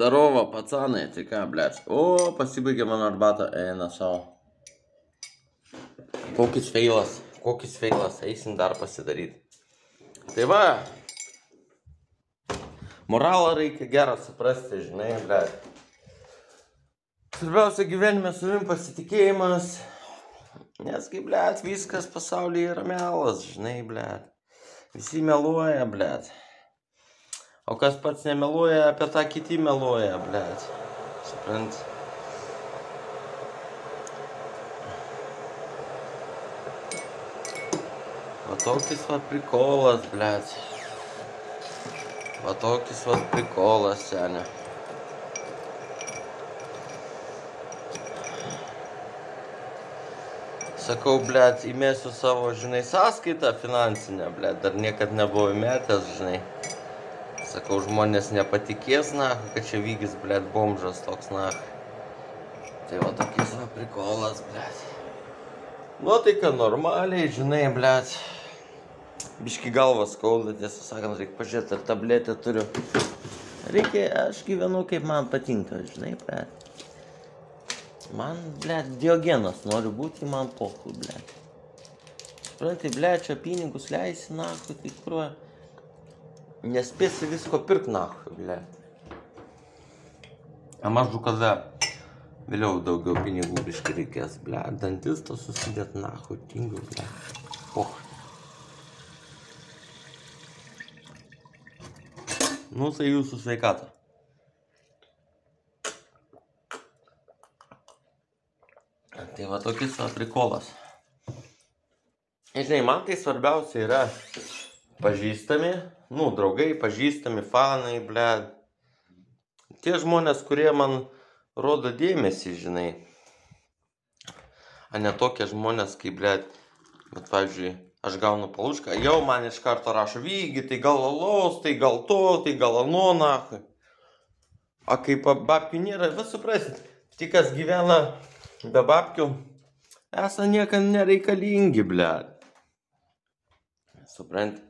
Zdarovo, pacanai, tai ką, blėt. O, pasibaigė mano arbata, eina savo. Kokis feilas, kokis feilas, eisim dar pasidaryti. Tai va, moralą reikia gerą suprasti, žinai, blėt. Svarbiausia gyvenime savim pasitikėjimas. Nes kaip, blėt, viskas pasaulyje yra melas, žinai, blėt. Visi meluoja, blėt. O kas pats nemeluoja, apie tą kiti meluoja, blėt. Suprant? Va tokis va prikolas, blėt. Va tokis va prikolas, senė. Sakau, blėt, įmėsiu savo, žinai, sąskaitą finansinę, blėt, dar niekad nebuvau įmetęs, žinai. Sakau, žmonės nepatikės, na, kad čia vykis, blėt, bomžas toks, na. Tai va tokis va prikolas, blėt. Nuotaika normaliai, žinai, blėt. Biški galvas skauda, tiesą sakant, reikia pažiūrėti, ar tabletę turiu. Reikia, aš gyvenu kaip man patinka, žinai, blėt. Man, blėt, diogenas noriu būti, man pohu, blėt. Suprantai, blėt, čia pinigus leisi, na, tai kur Nespėsi visko pirkt, nahui, blėt. A mažu kada vėliau daugiau pinigų biškai reikės, blėt. Dantis to susidėt, nahui, tingiu, blėt. Poh. Nu, tai jūsų sveikata. Tai va tokis va prikolas. Žinai, man tai svarbiausia yra pažįstami, nu, draugai, pažįstami, fanai, ble. Tie žmonės, kurie man rodo dėmesį, žinai. A ne tokie žmonės, kaip, ble, bet, pavyzdžiui, aš gaunu palušką, jau man iš karto rašo vygi, tai gal alaus, tai gal to, tai gal anu, nahui. A kaip babkių nėra, bet suprasit, tik kas gyvena be babkių, esą niekam nereikalingi, ble. Supranti?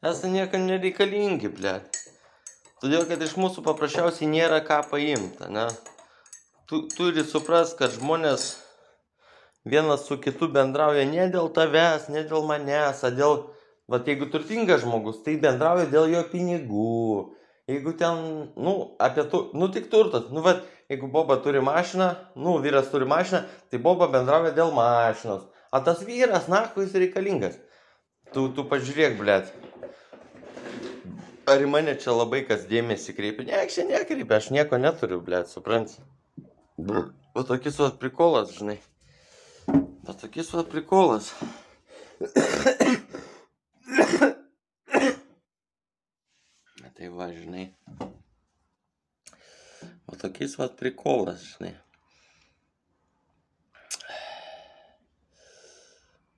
Esą niekam nereikalingi, ble. Todėl, kad iš mūsų paprasčiausiai nėra ką paimti, ne? Tu turi suprast, kad žmonės vienas su kitu bendrauja ne dėl tavęs, ne dėl manęs, o dėl, va, jeigu turtingas žmogus, tai bendrauja dėl jo pinigų. Jeigu ten, nu, apie tu, nu, tik turtas, nu, va, jeigu Boba turi mašiną, nu, vyras turi mašiną, tai Boba bendrauja dėl mašinos. O tas vyras, na, kuo jis reikalingas. Tu, tu pažiūrėk, blėt. Ar į mane čia labai kas dėmesį kreipia? Ne, čia nekreipia, aš nieko neturiu, blėt, suprant. O tokis va prikolas, žinai. O tokis va prikolas. Tai va, žinai. O tokis va prikolas, žinai.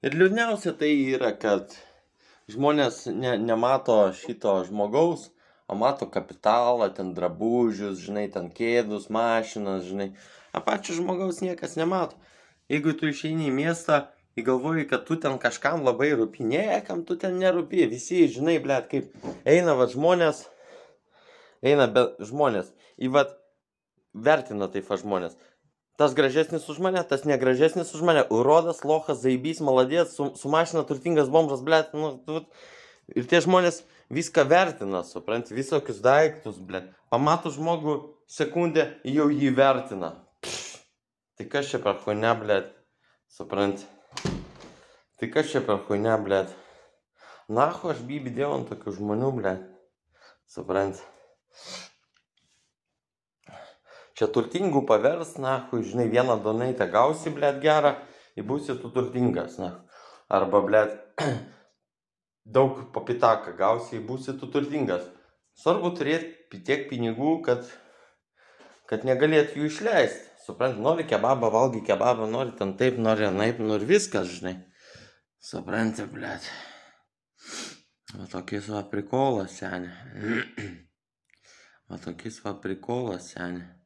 Ir liūdniausia tai yra, kad žmonės ne, nemato šito žmogaus, o mato kapitalą, ten drabužius, žinai, ten kėdus, mašinas, žinai. O pačio žmogaus niekas nemato. Jeigu tu išeini į miestą, įgalvoji, kad tu ten kažkam labai rūpi, niekam tu ten nerūpi, visi, žinai, blėt, kaip eina va žmonės, eina be žmonės, į va vertina taip va žmonės. Tas gražesnis už mane, tas negražesnis už mane. Urodas, lochas, zaibys, maladės, su, su mašina turtingas bombžas, blėt. Nu, tu, ir tie žmonės viską vertina, suprant, visokius daiktus, blėt. Pamato žmogų sekundę, jau jį vertina. Pff, tai kas čia per huine, blėt. Suprant. Tai kas čia per huine, blėt. Nahu, aš bybidėjau ant tokių žmonių, blėt. Suprant. Čia turtingų pavers, na, žinai, vieną donaitę gausi, blėt, gerą, ir būsi tu turtingas, na. Arba, blėt, daug papitaką gausi, ir būsi tu turtingas. Svarbu turėti tiek pinigų, kad, kad negalėt jų išleisti. Suprant, nori kebabą, valgy kebabą, nori ten taip, nori anaip, nori viskas, žinai. Supranti, blėt. Va tokis va prikolas, senė. Va tokis va prikolas, senė.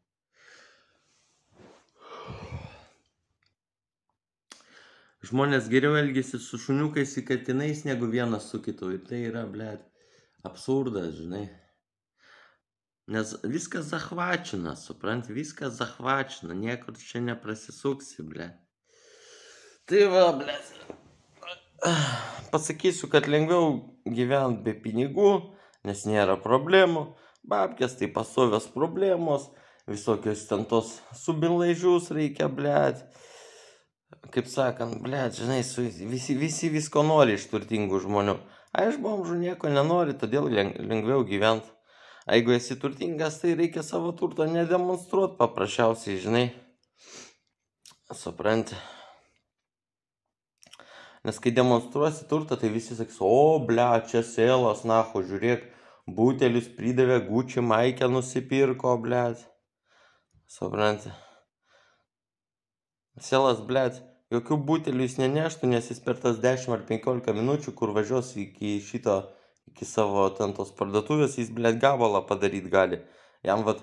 Žmonės geriau elgesi su šuniukais ir katinais negu vienas su kitu. Ir tai yra, blėt, absurdas, žinai. Nes viskas zahvačina, suprant, viskas zahvačina, niekur čia neprasisuksi, ble. Tai va, ble. Pasakysiu, kad lengviau gyventi be pinigų, nes nėra problemų. Babkės tai pasovės problemos, visokios ten tos subinlaižius reikia, blėt. Kaip sakant, blėt, žinai, su, visi, visi visko nori iš turtingų žmonių. A iš bomžų nieko nenori, todėl lengviau gyventi. Jeigu esi turtingas, tai reikia savo turto nedemonstruoti paprasčiausiai, žinai. Supranti. Nes kai demonstruosi turtą, tai visi sakys, o, ble, čia sėlas, naho, žiūrėk, butelius pridavė, gučių maikę nusipirko, ble. Supranti. Sėlas, ble, jokių butelių jis neneštų, nes jis per tas 10 ar 15 minučių, kur važiuos iki šito iki savo ten tos parduotuvės, jis, blėt, gabalą padaryti gali. Jam, vat,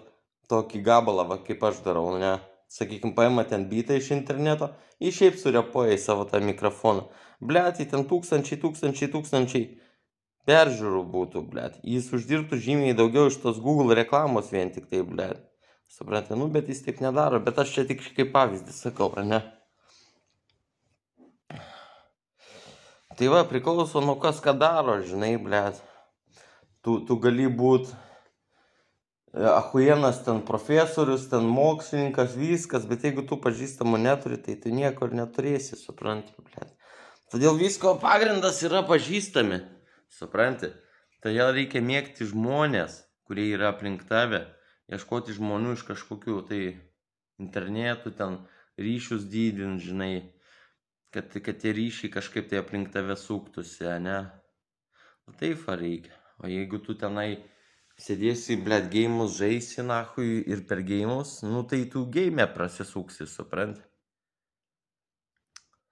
tokį gabalą, va, kaip aš darau, ne? Sakykime, paima ten bitą iš interneto, jis šiaip surepuoja į savo tą mikrofoną. Blėt, jį ten tūkstančiai, tūkstančiai, tūkstančiai peržiūrų būtų, blėt. Jis uždirbtų žymiai daugiau iš tos Google reklamos vien tik tai, blėt. Suprantate, nu, bet jis taip nedaro, bet aš čia tik kaip pavyzdį sakau, ar ne? Tai va, priklauso nuo kas ką daro, žinai, blėt. Tu, tu gali būt e, ahuienas ten profesorius, ten mokslininkas, viskas, bet jeigu tu pažįstamų neturi, tai tu nieko ir neturėsi, supranti, blėt. Todėl visko pagrindas yra pažįstami, supranti. Todėl reikia mėgti žmonės, kurie yra aplink tave, ieškoti žmonių iš kažkokių tai internetų, ten ryšius dydint, žinai kad, kad tie ryšiai kažkaip tai aplink tave suktųsi, ne? O taip va reikia. O jeigu tu tenai sėdėsi, blėt, gėjimus žaisi, nahui, ir per gėjimus, nu tai tu gėjime prasisuksi, supranti?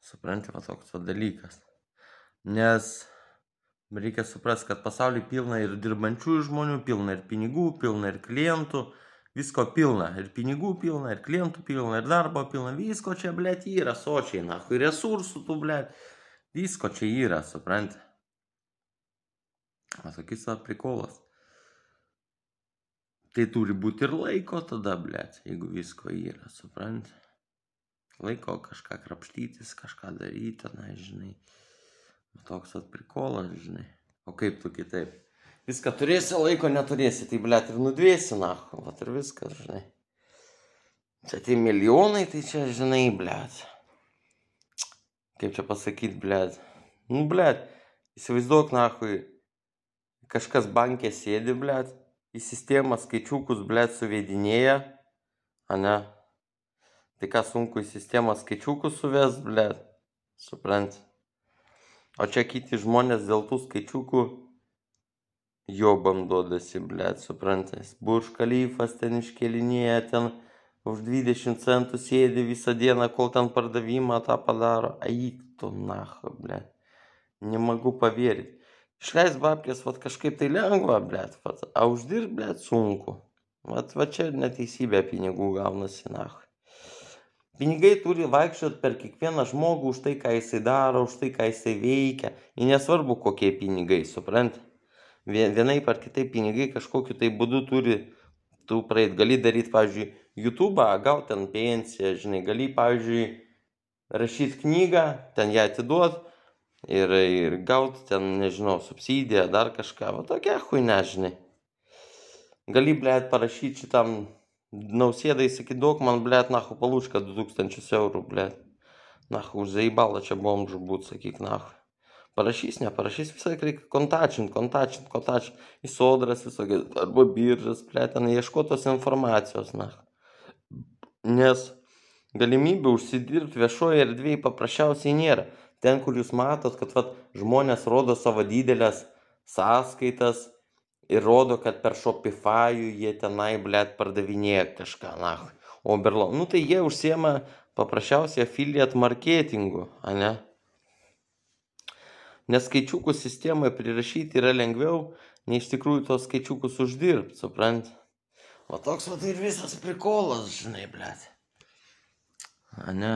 Supranti, va toks va dalykas. Nes reikia suprasti, kad pasaulyje pilna ir dirbančių žmonių, pilna ir pinigų, pilna ir klientų, Visko pilna. Ir pinigų pilna, ir klientų pilna, ir darbo pilna. Visko čia, blėt, yra sočiai, na, resursų tų, blėt. Visko čia yra, supranti. O sakys, aprikolas. Tai turi būti ir laiko tada, blėt, jeigu visko yra, supranti. Laiko kažką krapštytis, kažką daryti, na, žinai. Toks atprikolas, žinai. O kaip tu kitaip? Viską turėsi, laiko neturėsi, tai blėt ir nudvėsi, na, vat ir viskas, žinai. Čia tie milijonai, tai čia, žinai, blėt. Kaip čia pasakyti, blėt. Nu, blėt, įsivaizduok, nahui, kažkas bankė sėdi, blėt, į sistemą skaičiukus, blėt, suvedinėja, ane? Tai ką sunku į sistemą skaičiukus suves, blėt, supranti. O čia kiti žmonės dėl tų skaičiukų jobam duodasi, blėt, suprantas. Burš kalifas ten iškelinėja, ten už 20 centų sėdi visą dieną, kol ten pardavimą tą padaro. Aik tu, naha, blėt. Nemagu pavirti. Išleis babkės, vat kažkaip tai lengva, blėt, vat, a uždirb, blėt, sunku. Vat, va čia neteisybė pinigų gaunasi, naha. Pinigai turi vaikščioti per kiekvieną žmogų už tai, ką jisai daro, už tai, ką jisai veikia. Ir nesvarbu, kokie pinigai, suprantate vienaip ar kitaip pinigai kažkokiu tai būdu turi tu praeit. Gali daryti, pavyzdžiui, YouTube, gauti ten pensiją, žinai, gali, pavyzdžiui, rašyti knygą, ten ją atiduot ir, ir gauti ten, nežinau, subsidiją, dar kažką, va tokia huina, žinai. Gali, blėt, parašyti šitam nausėdai, sakyt, duok man, blėt, nahu palūšką 2000 eurų, blėt. Nahu, už zaibalą čia bomžų būt, sakyk, nahu parašys, neparašys, visą laiką reikia kontačint, kontačint, kontačint į sodras visokias, arba biržas, plėtinai, ieškotos informacijos, na. Nes galimybė užsidirbti viešoje erdvėje paprasčiausiai nėra. Ten, kur jūs matot, kad vat, žmonės rodo savo didelės sąskaitas ir rodo, kad per Shopify'ų jie tenai, blėt, pardavinėja kažką, na. O berlo, nu tai jie užsiema paprasčiausiai affiliate marketingu, ane? Nes skaičiukų sistemai prirašyti yra lengviau, nei iš tikrųjų tos skaičiukus uždirbti, suprant. O toks va tai ir visas prikolas, žinai, blėt. A ne?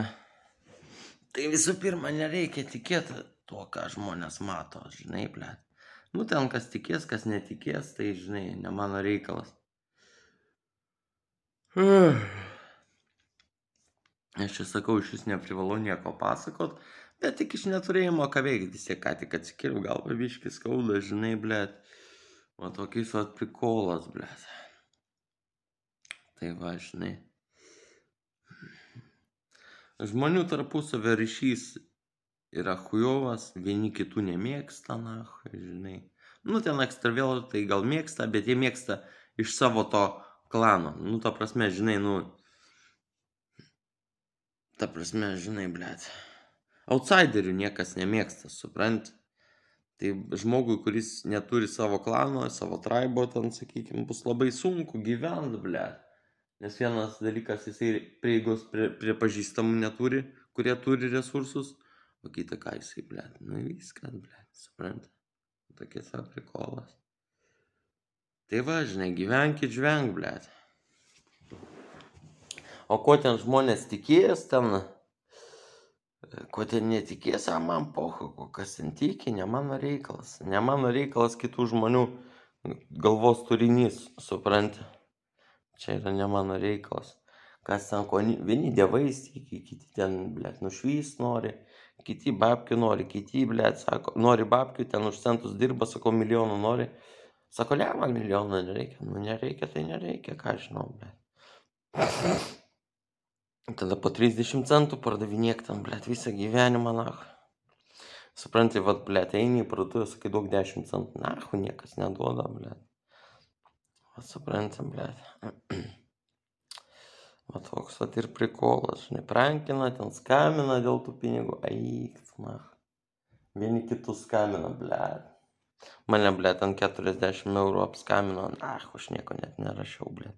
Tai visų pirma, nereikia tikėti tuo, ką žmonės mato, žinai, blėt. Nu ten kas tikės, kas netikės, tai žinai, ne mano reikalas. Aš čia sakau, iš vis neprivalau nieko pasakot, bet tik iš neturėjimo ką veikti, vis tiek ką tik atsikėliau, gal paviškis skauda, žinai, blėt. O tokiais vat prikolas, blėt. Tai va, žinai. Žmonių tarpusavio ryšys yra hujovas, vieni kitų nemėgsta, na, žinai. Nu, ten ekstravielo tai gal mėgsta, bet jie mėgsta iš savo to klano. Nu, ta prasme, žinai, nu. Ta prasme, žinai, blėt. Outsiderių niekas nemėgsta, suprant. Tai žmogui, kuris neturi savo klano, savo traibo, ten, sakykime, bus labai sunku gyventi, blėt. Nes vienas dalykas, jisai prieigos prie, prie pažįstamų neturi, kurie turi resursus, o kita ką jisai, blėt. Nu viskas, blėt, suprant. Tokie savo prikolas. Tai va, žinai, gyvenkit, žvenk, blėt. O ko ten žmonės tikės ten, ko ten netikės, a man pohu, kas ten tiki, ne mano reikalas. Ne mano reikalas kitų žmonių galvos turinys, supranti. Čia yra ne mano reikalas. Kas ten, ko, vieni dievais tiki, kiti ten, blėt, nušvys nori, kiti babkių nori, kiti, blėt, sako, nori babkių, ten už centus dirba, sako, milijonų nori. Sako, ne, man milijono nereikia. Nu, nereikia, tai nereikia, ką žinau, bet. Tada po 30 centų pardavinėk tam, blėt, visą gyvenimą, na. Supranti, vad, blėt, eini į parduotuvę, sakai, duok 10 centų. Na, niekas neduoda, blėt. Vat suprantam, blėt. Va toks vat ir prikolas, žinai, prankina, ten skamina dėl tų pinigų. Aik, na. Vieni kitus skamina, blėt. Mane, blėt, ant 40 eurų apskamino. Ach, aš nieko net nerašiau, blėt.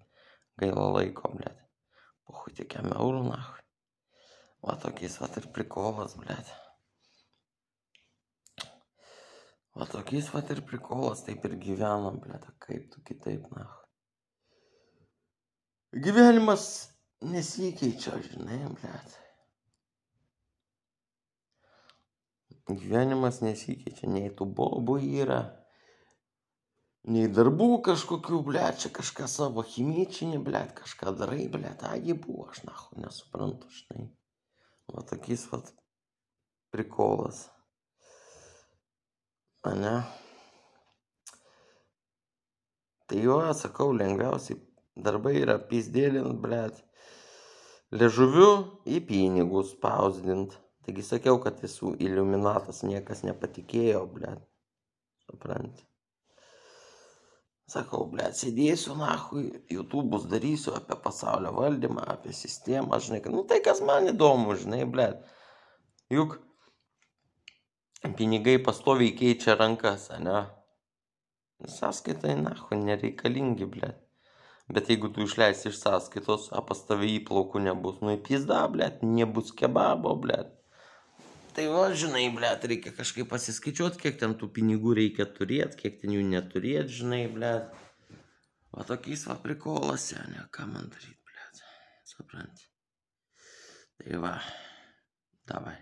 Gaila laiko, blėt. Kem eurų, nach. Va tokiais, va ir prikolas, blėt. Va tokiais, va ir prikolas, taip ir gyvenam, blėt. Kaip tu kitaip, nach. Gyvenimas nesikeičia, žinai, blėt. gyvenimas nesikeičia, nei tų bobų yra, nei darbų kažkokių, ble, čia kažką savo chimyčinį, ble, kažką darai, ble, agi buvo, aš nahu nesuprantu, žinai. Va tokiais, va, prikolas. Ane? Tai jo, sakau, lengviausiai darbai yra pizdėlint, ble, liežuviu į pinigus spausdint. Taigi sakiau, kad esu iliuminatas, niekas nepatikėjo, blėt. Supranti. Sakau, blėt, sėdėsiu, nahui, YouTube'us darysiu apie pasaulio valdymą, apie sistemą, žinai, nu tai kas man įdomu, žinai, blėt. Juk pinigai pastoviai keičia rankas, ne? Sąskaitai, nahui, nereikalingi, blėt. Bet jeigu tu išleisi iš sąskaitos, o pas tave įplaukų nebus, nu į pizdą, blėt, nebus kebabo, blėt. Tai va, žinai, blėt, reikia kažkaip pasiskaičiuoti, kiek ten tų pinigų reikia turėti, kiek ten jų neturėti, žinai, blėt. Va tokiais va prikolose, ne, ką man daryti, blėt. Supranti. Tai va, davai.